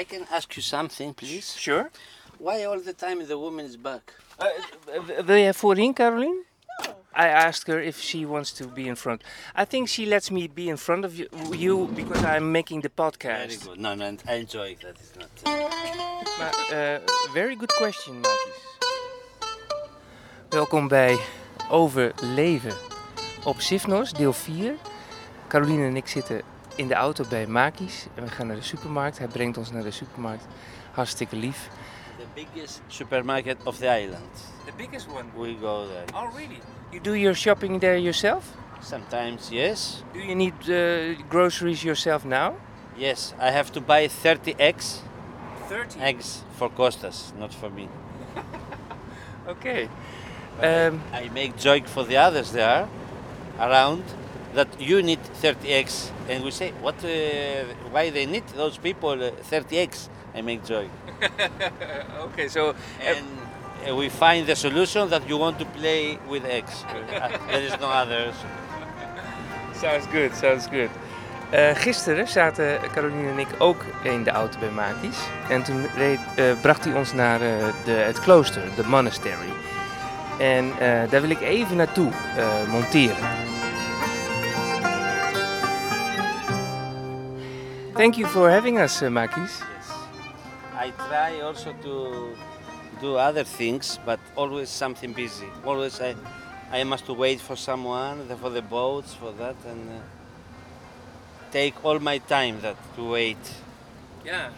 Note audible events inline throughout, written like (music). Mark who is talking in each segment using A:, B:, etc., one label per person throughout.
A: I can ask you something, please.
B: Sure.
A: Why all the time the woman is back?
B: Uh, wil je voorin, Caroline? I asked her if she wants to be in front. I think she lets me be in front of you, you because I'm making the podcast.
A: Very
B: podcast.
A: good. No, no, I enjoy that. It's not. uh,
B: Maar, eh, very good question, Makies. Welkom bij Overleven op Sifnos, deel 4. Caroline en ik zitten in de auto bij Makies en we gaan naar de supermarkt. Hij brengt ons naar de supermarkt. Hartstikke lief.
A: the biggest supermarket of the island.
B: The biggest one.
A: We go there.
B: Oh, really? You do your shopping there yourself?
A: Sometimes, yes.
B: Do you need uh, groceries yourself now?
A: Yes, I have to buy 30 eggs.
B: 30.
A: Eggs for Costas, not for me. (laughs)
B: Okay. Um,
A: I make joke for the others there around that you need 30 eggs, and we say, what? Uh, why they need those people uh, 30 eggs? I make joke, (laughs)
B: okay, so
A: and uh, we find the solution that you want to play with. Uh, (laughs) (laughs) there is no others.
B: Sounds good, sounds good. Eh, gisteren zaten Caroline en ik ook in de auto bij Makies. En toen reed, eh, bracht hij ons naar eh, de, het klooster, de monastery. En eh, daar wil ik even naartoe eh, monteren. Thank you for having us, uh, Makis.
A: Yes. I try also to do other things, but always something busy. Always I, I must wait for someone, for the boats, for that, and uh, take all my time that to wait.
B: Ja,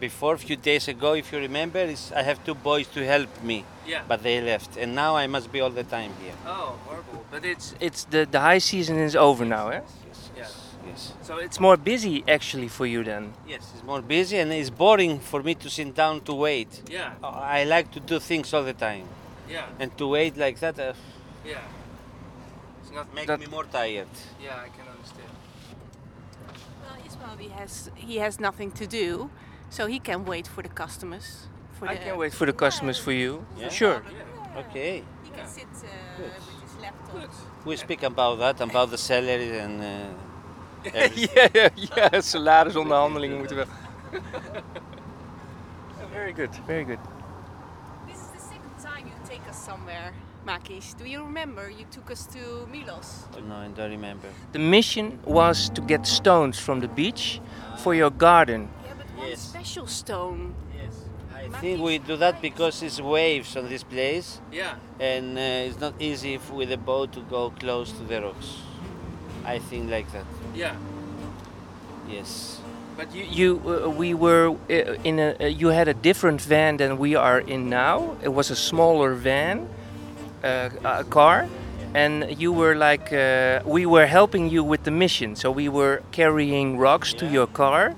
A: Before, a few days ago, if you remember, is I have two boys to help me,
B: ja.
A: but they left, and now I must be all the time here.
B: Oh, horrible. But it's it's the the high season is over now, eh? Yeah. So it's more busy actually for you then.
A: Yes, it's more busy, and it's boring for me to sit down to wait.
B: Yeah,
A: I like to do things all the time,
B: yeah,
A: and to wait like that uh,
B: yeah. It's not
A: make
B: that,
A: me more tired.
B: Yeah, I can understand.
C: Well, Ismail he has he has nothing to do, so he can wait for the customers. For
B: I
C: the,
B: can wait for the customers for you.
A: Yeah?
B: Sure.
A: Okay.
C: He can sit uh, with his laptop.
A: We speak about that, about the salary and uh, everything. (laughs)
B: ja, ja, ja, salarisonderhandelingen moeten wel. (laughs) very good, very good.
C: This is the second time you take us somewhere, Makis. Do you remember you took us to Milos?
A: no, I don't remember.
B: The mission was to get stones from the beach for your garden.
C: Yeah, but one
A: Yes.
C: special stone.
A: Yes. I think we do that because it's waves on this place,
B: Yeah.
A: and uh, it's not easy f- with a boat to go close to the rocks. I think like that.
B: Yeah.
A: Yes.
B: But you, you uh, we were uh, in a. Uh, you had a different van than we are in now. It was a smaller van, uh, a car, and you were like uh, we were helping you with the mission. So we were carrying rocks to your car,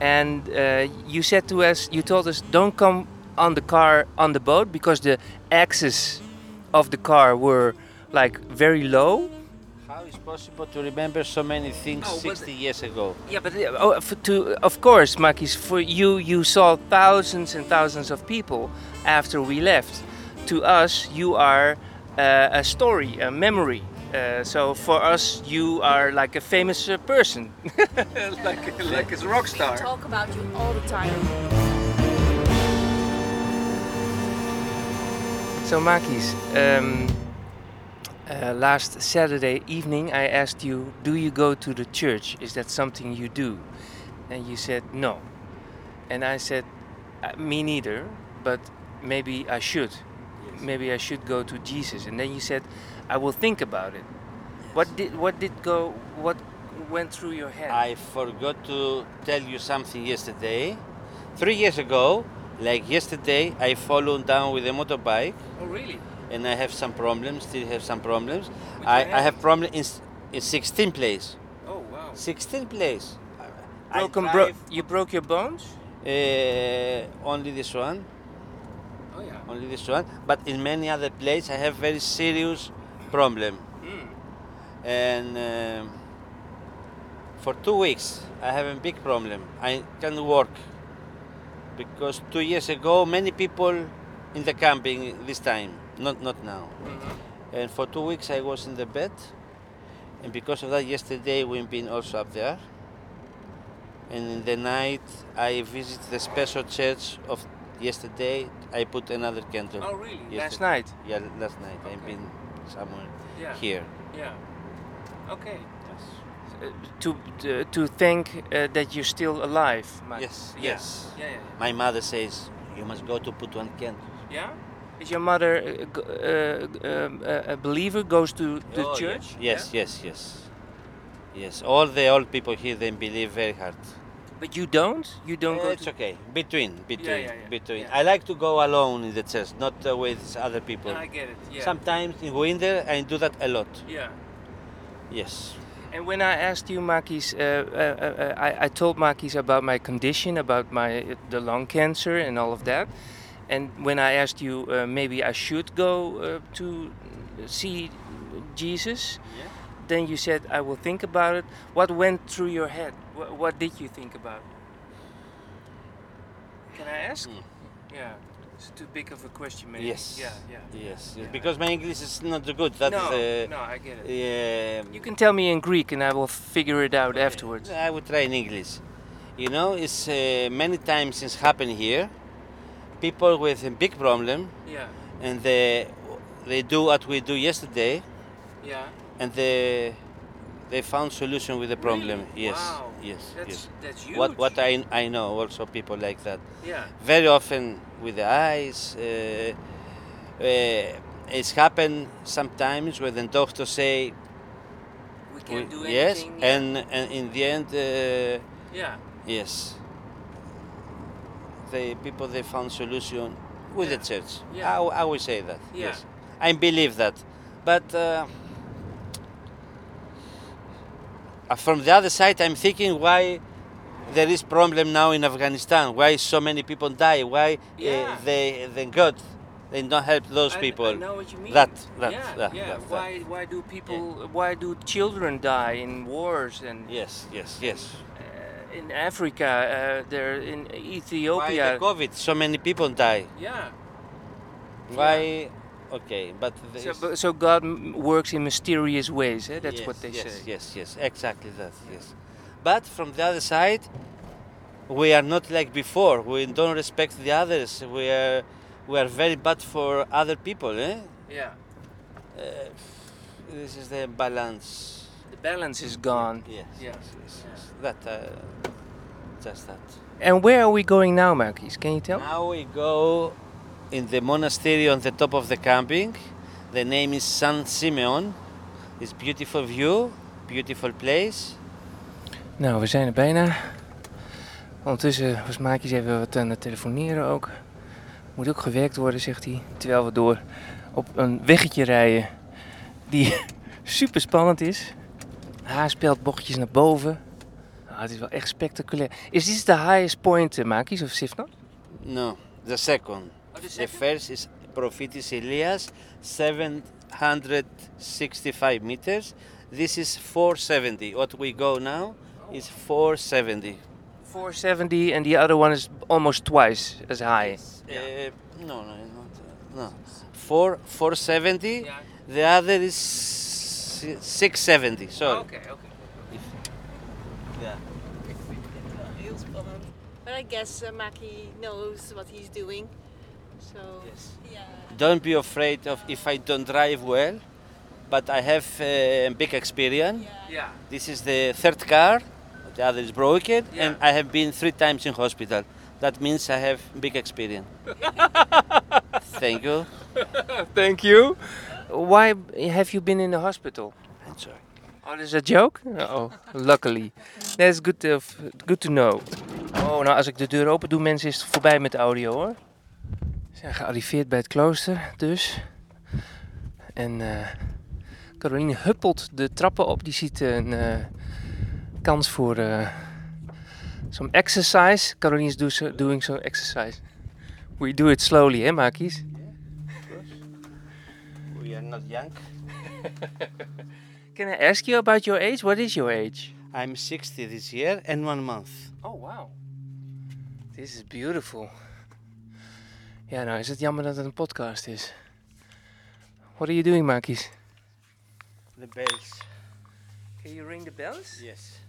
B: and uh, you said to us, you told us, don't come on the car on the boat because the axes of the car were like very low.
A: How is possible to remember so many things
B: but-
A: 60 years ago?
B: Yeah, but oh, for, to of course, Makis, for you, you saw thousands and thousands of people after we left. To us, you are uh, a story, a memory. Uh, so for us, you are like a famous uh, person, (laughs) like like a rock
C: We
B: star.
C: talk about you all the time.
B: So Makis, um, uh, last Saturday evening, I asked you, "Do you go to the church? Is that something you do?" And you said no. And I said, "Uh, "Me neither, but maybe I should. Maybe I should go to Jesus." And then you said, "I will think about it." What did what did go? What went through your head?
A: I forgot to tell you something yesterday. Three years ago, like yesterday, I fallen down with a motorbike
B: oh really?
A: And I have some problems, still have some problems. I, I have problem in, in 16 place.
B: Oh wow.
A: 16 place.
B: Broken bro- you broke your bones?
A: uh, only this one,
B: Oh yeah.
A: only this one. But in many other places, I have very serious problem.
B: Mm.
A: And um, for two weeks, I have a big problem. I can't work because two years ago, many people in the camping this time, not not now. And for two weeks, I was in the bed, and because of that, yesterday we've been also up there. and in the night I visited the special church of yesterday. I put another candle.
B: Oh, really?
A: Yes,
B: Last night?
A: Yeah, last night I've been somewhere
B: Yeah.
A: here.
B: Yeah. Okay.
A: Yes.
B: Uh, to, to to thank uh, that you're still alive.
A: Yes,
B: Yeah.
A: yes.
B: Yeah, yeah.
A: My mother says you must go to put one candle.
B: Yeah. Is your mother uh, go- uh, um, a a believer? Goes to the
A: Oh,
B: church?
A: Yes, yes, yes, yes. All the old people here they believe very hard.
B: But you don't. You don't
A: Eh,
B: go
A: it's
B: to.
A: okay. Between, between,
B: yeah, yeah,
A: between.
B: yeah.
A: I like to go alone in the church, not uh, with other people.
B: I get it. Yeah.
A: Sometimes in winter I do that a lot.
B: Yeah.
A: Yes.
B: And when I asked you, Makis, uh, uh, uh, I, I told Makis about my condition, about my the lung cancer and all of that. And when I asked you, uh, maybe I should go uh, to see Jesus,
A: Yeah.
B: then you said I will think about it. What went through your head? What, what did you think about? Can I ask?
A: Mm.
B: Yeah, it's too big of a question, maybe.
A: Yes.
B: Yeah, yeah.
A: Yes.
B: Yeah.
A: Because my English is not good. That
B: no,
A: is.
B: no, I get it.
A: Yeah.
B: You can tell me in Greek, and I will figure it out afterwards.
A: I would try in English. You know, it's uh, many times since happened here. People with a big problem,
B: Yeah,
A: and they they do what we do yesterday,
B: yeah.
A: and they they found solution with the problem.
B: Really?
A: Yes.
B: Wow.
A: Yes.
B: That's
A: yes.
B: that's huge.
A: What what I I know also people like that.
B: Yeah.
A: Very often with the eyes. Uh, uh, it's happened sometimes when the doctor say
B: We can't do
A: we- yes,
B: yeah.
A: and and in the end. Uh,
B: yeah.
A: Yes. The people they found solution with
B: Yeah.
A: the church.
B: Yeah.
A: I, I will say that.
B: Yeah.
A: Yes. I believe that. But uh, uh, from the other side, I'm thinking why there is problem now in Afghanistan. Why so many people die? Why
B: Yeah.
A: uh, they they God they don't help those
B: I-
A: people?
B: I know what you mean.
A: That that
B: yeah,
A: that,
B: yeah.
A: that, that.
B: why why do people why do children die in wars and
A: Yes, yes, yes.
B: In Africa uh, they're in
A: Why
B: Ethiopia
A: the COVID? So many people die.
B: yeah
A: Why? Okay, but
B: so, but- so God works in mysterious ways eh? that's
A: yes,
B: what they
A: yes,
B: say
A: Yes, yes, exactly that. Yes, but from the other side, we are not like before. We don't respect the others. We are we are very bad for other people. Eh?
B: yeah
A: Uh, this is the balance.
B: The balance is gone
A: Yes, yes, yes, yes. That uh, just that.
B: and where are we going now Marquis can you tell
A: Now we go in the monastery on the top of the camping. The name is San Simeon. It's beautiful view, beautiful place.
B: Nou, we zijn er bijna. Ondertussen was Maakjes even wat aan het telefoneren ook. Moet ook gewerkt worden, zegt hij. Terwijl we door op een weggetje rijden die (laughs) super spannend is. Haarspeelt bochtjes naar boven. Ah, het is wel echt spectaculair. Is dit de highest point, uh, Maakjes, of Sifna?
A: No, the second. The first is Prophetis Elias, 765 meters. This is 470. What we go now is 470.
B: 470 and the other one is almost twice as high.
A: Uh, no, no, not, uh, no. Four, 470. The other is 670. Sorry.
B: okay.
A: Yeah.
C: Heel spannend. But I guess uh, Maki knows what he's doing. So
A: Yes.
C: yeah.
A: Don't be afraid of if I don't drive well, but I have uh, big experience.
B: Yeah. yeah.
A: This is the third car. The other is broken, and I have been three times in hospital. That means I have big experience. (laughs) Thank you.
B: Thank you. Why have you been in the hospital?
A: I'm sorry.
B: Oh, is a joke? Oh, luckily. That's good to, good to know. Oh, nou als ik de deur open doe, mensen, is het voorbij met de audio hoor. We zijn gearriveerd bij het klooster, dus. En eh Caroline huppelt de trappen op. Die ziet een eh, kans voor eh some exercise. Caroline is doing some exercise. We do it slowly, hè, Makis?
A: Are not young. (laughs)
B: Can I ask you about your age? What is your age?
A: I'm 60 this year and one month.
B: Oh, wow. This is beautiful. Ja, nou is het jammer dat het een podcast is. What are you doing, Makis?
A: The bells.
B: Can you ring the bells?
A: Yes.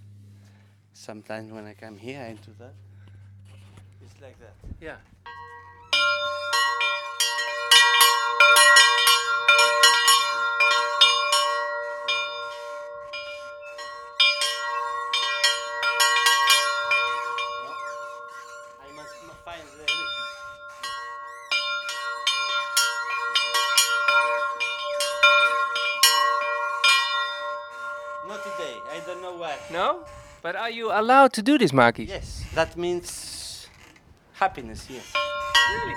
A: sometimes when I come here I do that, it's like that.
D: Ja. But are you allowed to do this, Makis?
A: Yes, that means happiness here.
D: Really?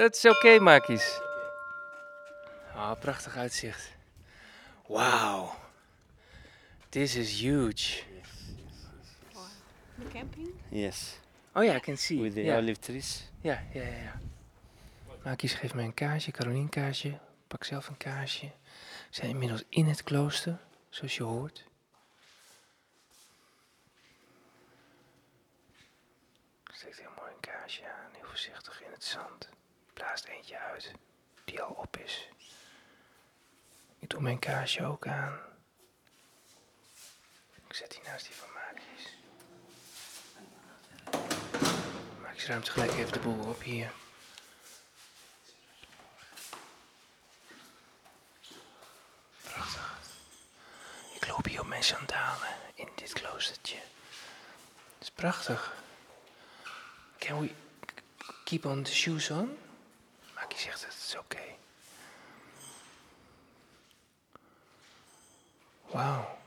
D: Dat is oké, Makis. Ah, prachtig uitzicht. Wauw. This is huge.
C: The camping?
A: Yes,
D: Oh ja, I can see.
A: with the
D: ja.
A: olive trees.
D: Ja, ja, ja. ja. Makis geeft mij een kaarsje, Carolien kaarsje. Pak zelf een kaarsje. We zijn inmiddels in het klooster, zoals je hoort. Steekt heel mooi een kaarsje aan, heel voorzichtig in het zand. Eentje uit, die al op is. Ik doe mijn kaarsje ook aan. Ik zet die naast die van Makis. Makis ruimt gelijk even de boel op hier. Prachtig. Ik loop hier op mijn sandalen in dit kloostertje. Het is prachtig. Can we keep on the shoes on? Zegt het is oké. Wauw.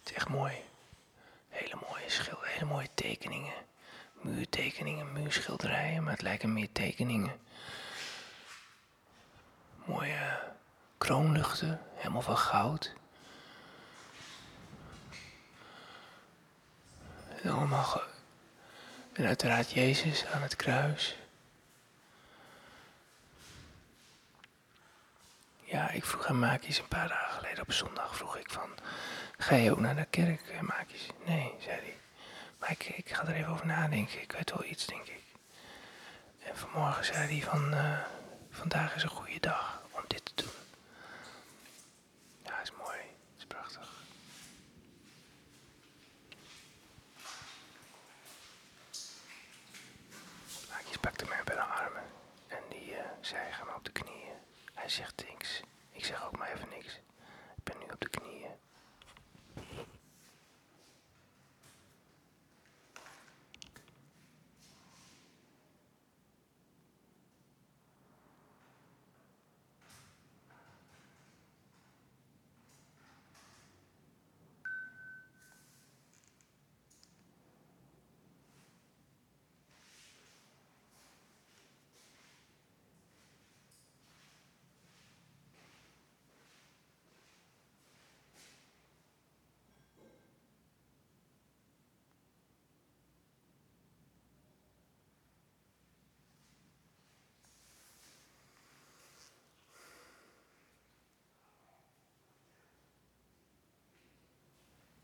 D: Het is echt mooi. Hele mooie schil, hele mooie tekeningen. Muurtekeningen, muurschilderijen, maar het lijken meer tekeningen. Mooie kroonluchten, helemaal van goud. En allemaal En uiteraard Jezus aan het kruis. Ja, ik vroeg aan Maakjes een paar dagen geleden op zondag vroeg ik van... Ga je ook naar de kerk, eh, Maakjes? Nee, zei hij. Maar ik, ik ga er even over nadenken. Ik weet wel iets, denk ik. En vanmorgen zei hij van... eh, vandaag is een goede dag om dit te doen. Ja, is mooi. is prachtig. Maakjes pakte mij bij de armen. En die eh, zei, ga maar op de knieën. Hij zegt niks. Zeg ook maar even niks. Ik ben nu op de knieën.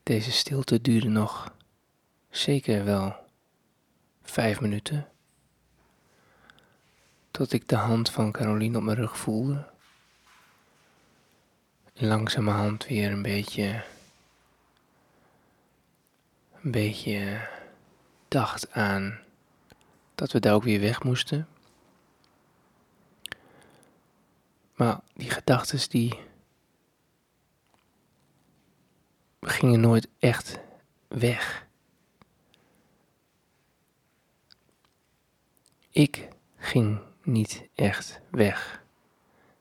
D: Deze stilte duurde nog zeker wel vijf minuten. Tot ik de hand van Caroline op mijn rug voelde. En langzamerhand weer een beetje. Een beetje dacht aan dat we daar ook weer weg moesten. Maar die gedachten die gingen nooit echt weg. Ik ging niet echt weg.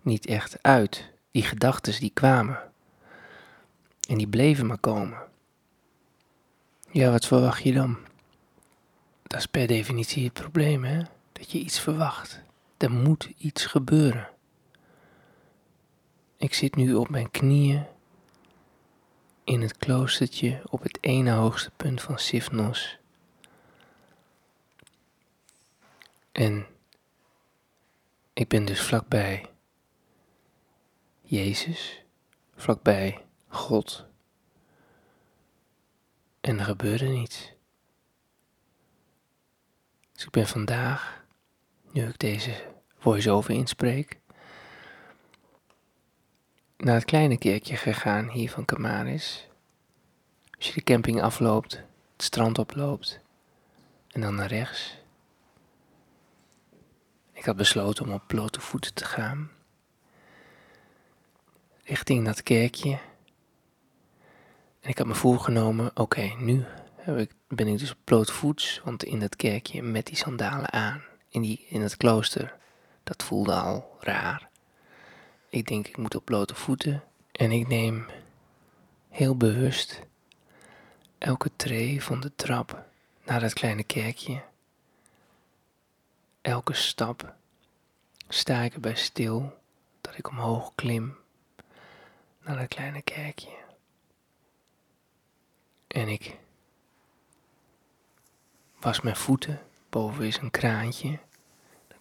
D: Niet echt uit. Die gedachten die kwamen. En die bleven maar komen. Ja, wat verwacht je dan? Dat is per definitie het probleem, hè? Dat je iets verwacht. Er moet iets gebeuren. Ik zit nu op mijn knieën in het kloostertje op het ene hoogste punt van Sifnos. En ik ben dus vlakbij Jezus, vlakbij God. En er gebeurde niets. Dus ik ben vandaag, nu ik deze voice-over inspreek, naar het kleine kerkje gegaan hier van Camaris. Als je de camping afloopt, het strand oploopt en dan naar rechts. Ik had besloten om op blote voeten te gaan. Richting dat kerkje. En ik had me voorgenomen, oké, nu heb ik, ben ik dus op blote voets, want in dat kerkje met die sandalen aan, in, die, in het klooster, dat voelde al raar. Ik denk, ik moet op blote voeten en ik neem heel bewust elke tree van de trap naar dat kleine kerkje. Elke stap sta ik erbij stil dat ik omhoog klim naar dat kleine kerkje. En ik was mijn voeten. Boven is een kraantje.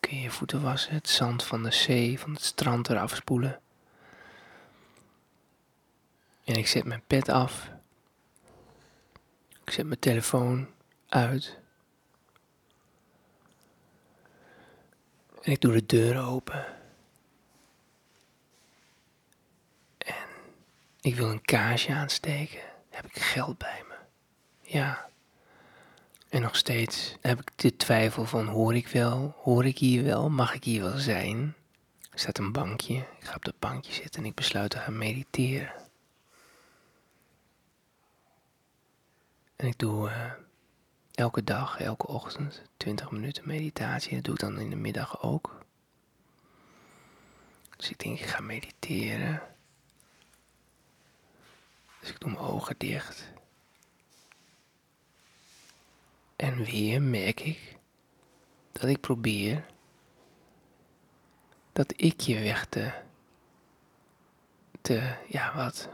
D: Kun je je voeten wassen, het zand van de zee, van het strand eraf spoelen. En ik zet mijn pet af. Ik zet mijn telefoon uit. En ik doe de deur open. En ik wil een kaarsje aansteken. Heb ik geld bij me? Ja. En nog steeds heb ik de twijfel van hoor ik wel, hoor ik hier wel, mag ik hier wel zijn? Er staat een bankje, ik ga op dat bankje zitten en ik besluit te gaan mediteren. En ik doe uh, elke dag, elke ochtend 20 minuten meditatie. Dat doe ik dan in de middag ook. Dus ik denk, ik ga mediteren. Dus ik doe mijn ogen dicht. En weer merk ik dat ik probeer dat ik je weg te, te, ja wat,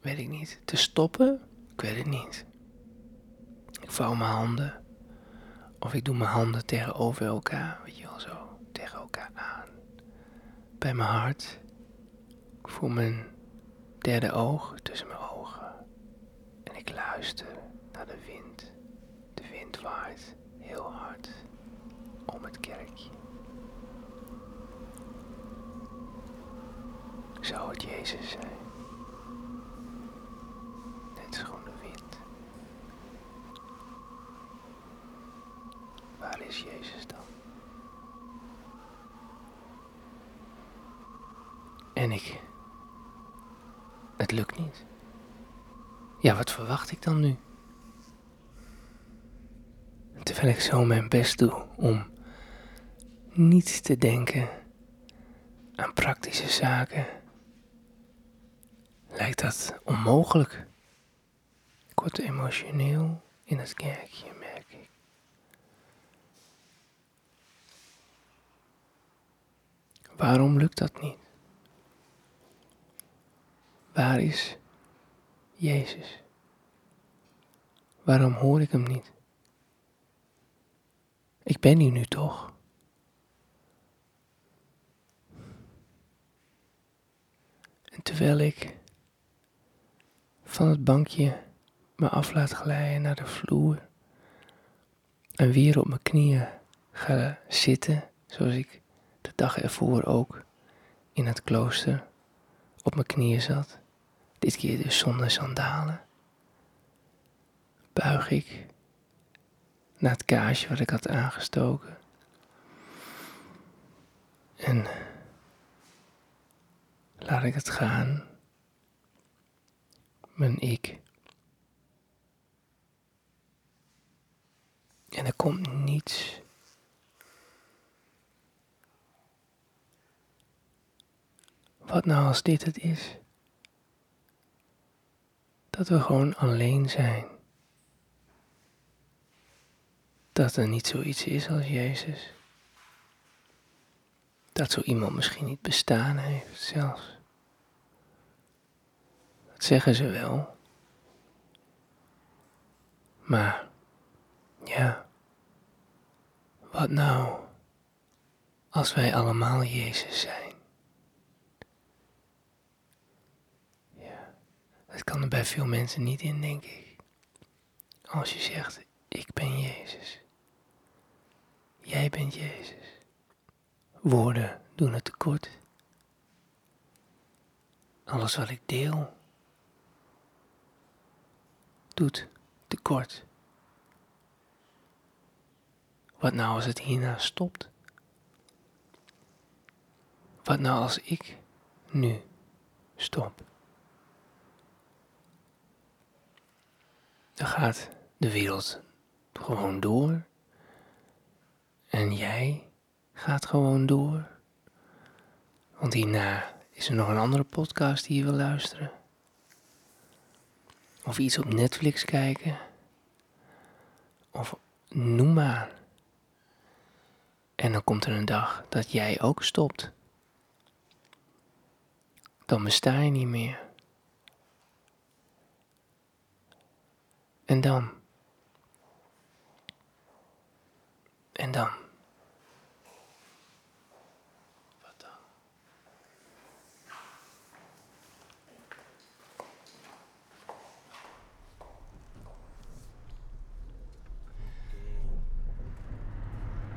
D: weet ik niet, te stoppen? Ik weet het niet. Ik vouw mijn handen. Of ik doe mijn handen tegenover elkaar, weet je wel zo, tegen elkaar aan. Bij mijn hart. Ik voel mijn derde oog tussen mijn ogen. En ik luister naar de wind. Heel hard om het kerkje. Zou het Jezus zijn? Gewoon de wind. Waar is Jezus dan? En ik. Het lukt niet. Ja, wat verwacht ik dan nu? Terwijl ik zo mijn best doe om niet te denken aan praktische zaken, lijkt dat onmogelijk. Ik word emotioneel in het kerkje, merk ik. Waarom lukt dat niet? Waar is Jezus? Waarom hoor ik hem niet? Ik ben hier nu toch? En terwijl ik van het bankje me af laat glijden naar de vloer en weer op mijn knieën ga zitten, zoals ik de dag ervoor ook in het klooster op mijn knieën zat, dit keer dus zonder sandalen, buig ik naar het kaarsje wat ik had aangestoken. En laat ik het gaan. Mijn ik. En er komt niets. Wat nou als dit het is? Dat we gewoon alleen zijn. Dat er niet zoiets is als Jezus. Dat zo iemand misschien niet bestaan heeft zelfs. Dat zeggen ze wel. Maar, ja, wat nou Als wij allemaal Jezus zijn. Ja, dat kan er bij veel mensen niet in, denk ik. Als je zegt, ik ben Jezus. Jij bent Jezus. Woorden doen het tekort. Alles wat ik deel, doet tekort. Wat nou als het hierna stopt? Wat nou als ik nu stop? Dan gaat de wereld gewoon door. En jij gaat gewoon door. Want hierna is er nog een andere podcast die je wil luisteren. Of iets op Netflix kijken. Of noem maar. En dan komt er een dag dat jij ook stopt. Dan besta je niet meer. En dan? En dan?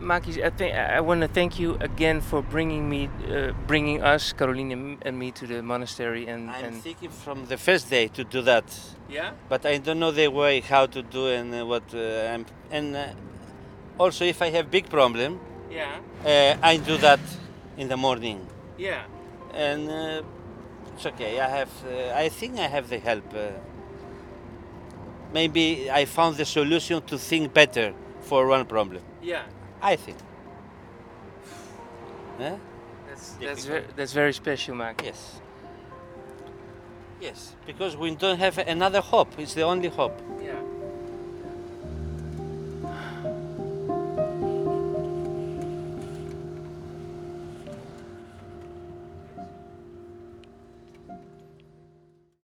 D: Makis, I, think, I want to thank you again for bringing me, uh, bringing us, Caroline and me, to the monastery. And,
A: I'm
D: and
A: thinking from the first day to do that,
D: yeah,
A: but I don't know the way how to do and uh, what. Uh, I'm, and uh, also, if I have big problem,
D: yeah,
A: uh, I do that in the morning,
D: yeah.
A: and uh, it's okay. I have. Uh, I think I have the help. Uh, maybe I found the solution to think better for one problem.
D: Yeah,
A: I think. Huh?
D: that's that's very, that's very special, Mark.
A: Yes. Yes, because we don't have another hope. It's the only hope.